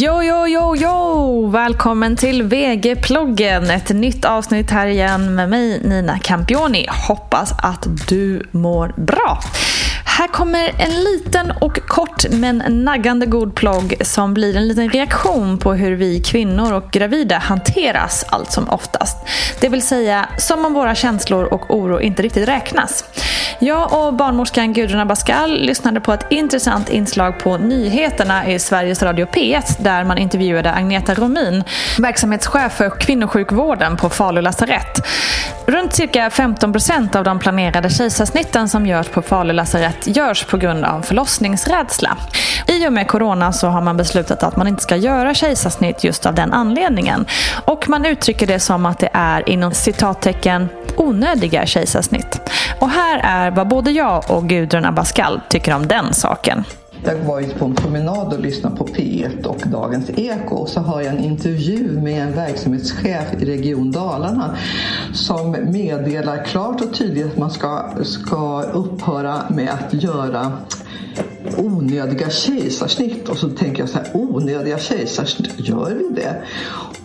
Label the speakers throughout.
Speaker 1: Jo, jo, jo, jo! Välkommen till VG-ploggen. Ett nytt avsnitt här igen med mig, Nina Campioni. Hoppas att du mår bra. Här kommer en liten och kort men naggande god plogg som blir en liten reaktion på hur vi kvinnor och gravida hanteras allt som oftast. Det vill säga som om våra känslor och oro inte riktigt räknas. Jag och barnmorskan Gudrun Abascal lyssnade på ett intressant inslag på nyheterna i Sveriges Radio P1 där man intervjuade Agneta Romin, verksamhetschef för kvinnosjukvården på Falu lasarett. Runt cirka 15% av de planerade kejsarsnitten som görs på Falu lasarett görs på grund av förlossningsrädsla. I och med corona så har man beslutat att man inte ska göra kejsarsnitt just av den anledningen. Och man uttrycker det som att det är inom citattecken onödiga kejsarsnitt. Och här är vad både jag och Gudrun Abascal tycker om den saken.
Speaker 2: Jag var ute på en promenad och lyssnade på P1 och Dagens Eko och så har jag en intervju med en verksamhetschef i Region Dalarna som meddelar klart och tydligt att man ska, ska upphöra med att göra onödiga kejsarsnitt och så tänker jag så här, onödiga kejsarsnitt, gör vi det?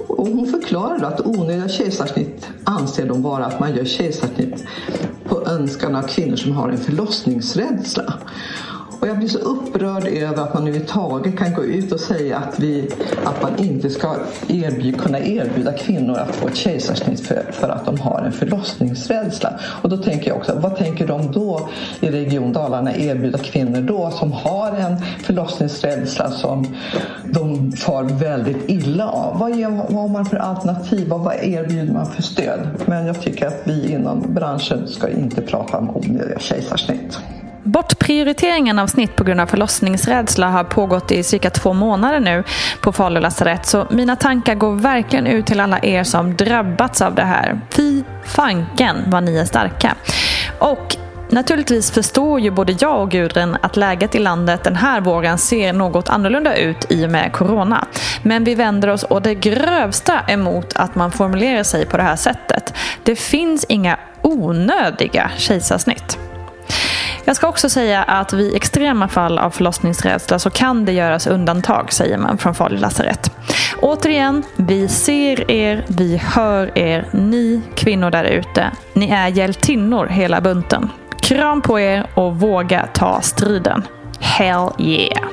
Speaker 2: Och hon förklarar att onödiga kejsarsnitt anser de vara att man gör kejsarsnitt på önskan av kvinnor som har en förlossningsrädsla. Och jag blir så upprörd över att man överhuvudtaget kan gå ut och säga att, vi, att man inte ska erbjuda, kunna erbjuda kvinnor att få ett kejsarsnitt för, för att de har en förlossningsrädsla. Och då tänker jag också, vad tänker de då i Region Dalarna erbjuda kvinnor då som har en förlossningsrädsla som de far väldigt illa av? Vad, ger, vad har man för alternativ och vad erbjuder man för stöd? Men jag tycker att vi inom branschen ska inte prata om onödiga kejsarsnitt.
Speaker 1: Bortprioriteringen av snitt på grund av förlossningsrädsla har pågått i cirka två månader nu på Falu lasarett. Så mina tankar går verkligen ut till alla er som drabbats av det här. Fy fanken vad ni är starka. Och Naturligtvis förstår ju både jag och Gudrun att läget i landet den här våren ser något annorlunda ut i och med corona. Men vi vänder oss å det grövsta emot att man formulerar sig på det här sättet. Det finns inga onödiga kejsarsnitt. Jag ska också säga att vid extrema fall av förlossningsrädsla så kan det göras undantag, säger man från Falu lasarett. Återigen, vi ser er, vi hör er, ni kvinnor där ute. Ni är hjältinnor hela bunten. Kram på er och våga ta striden. Hell yeah!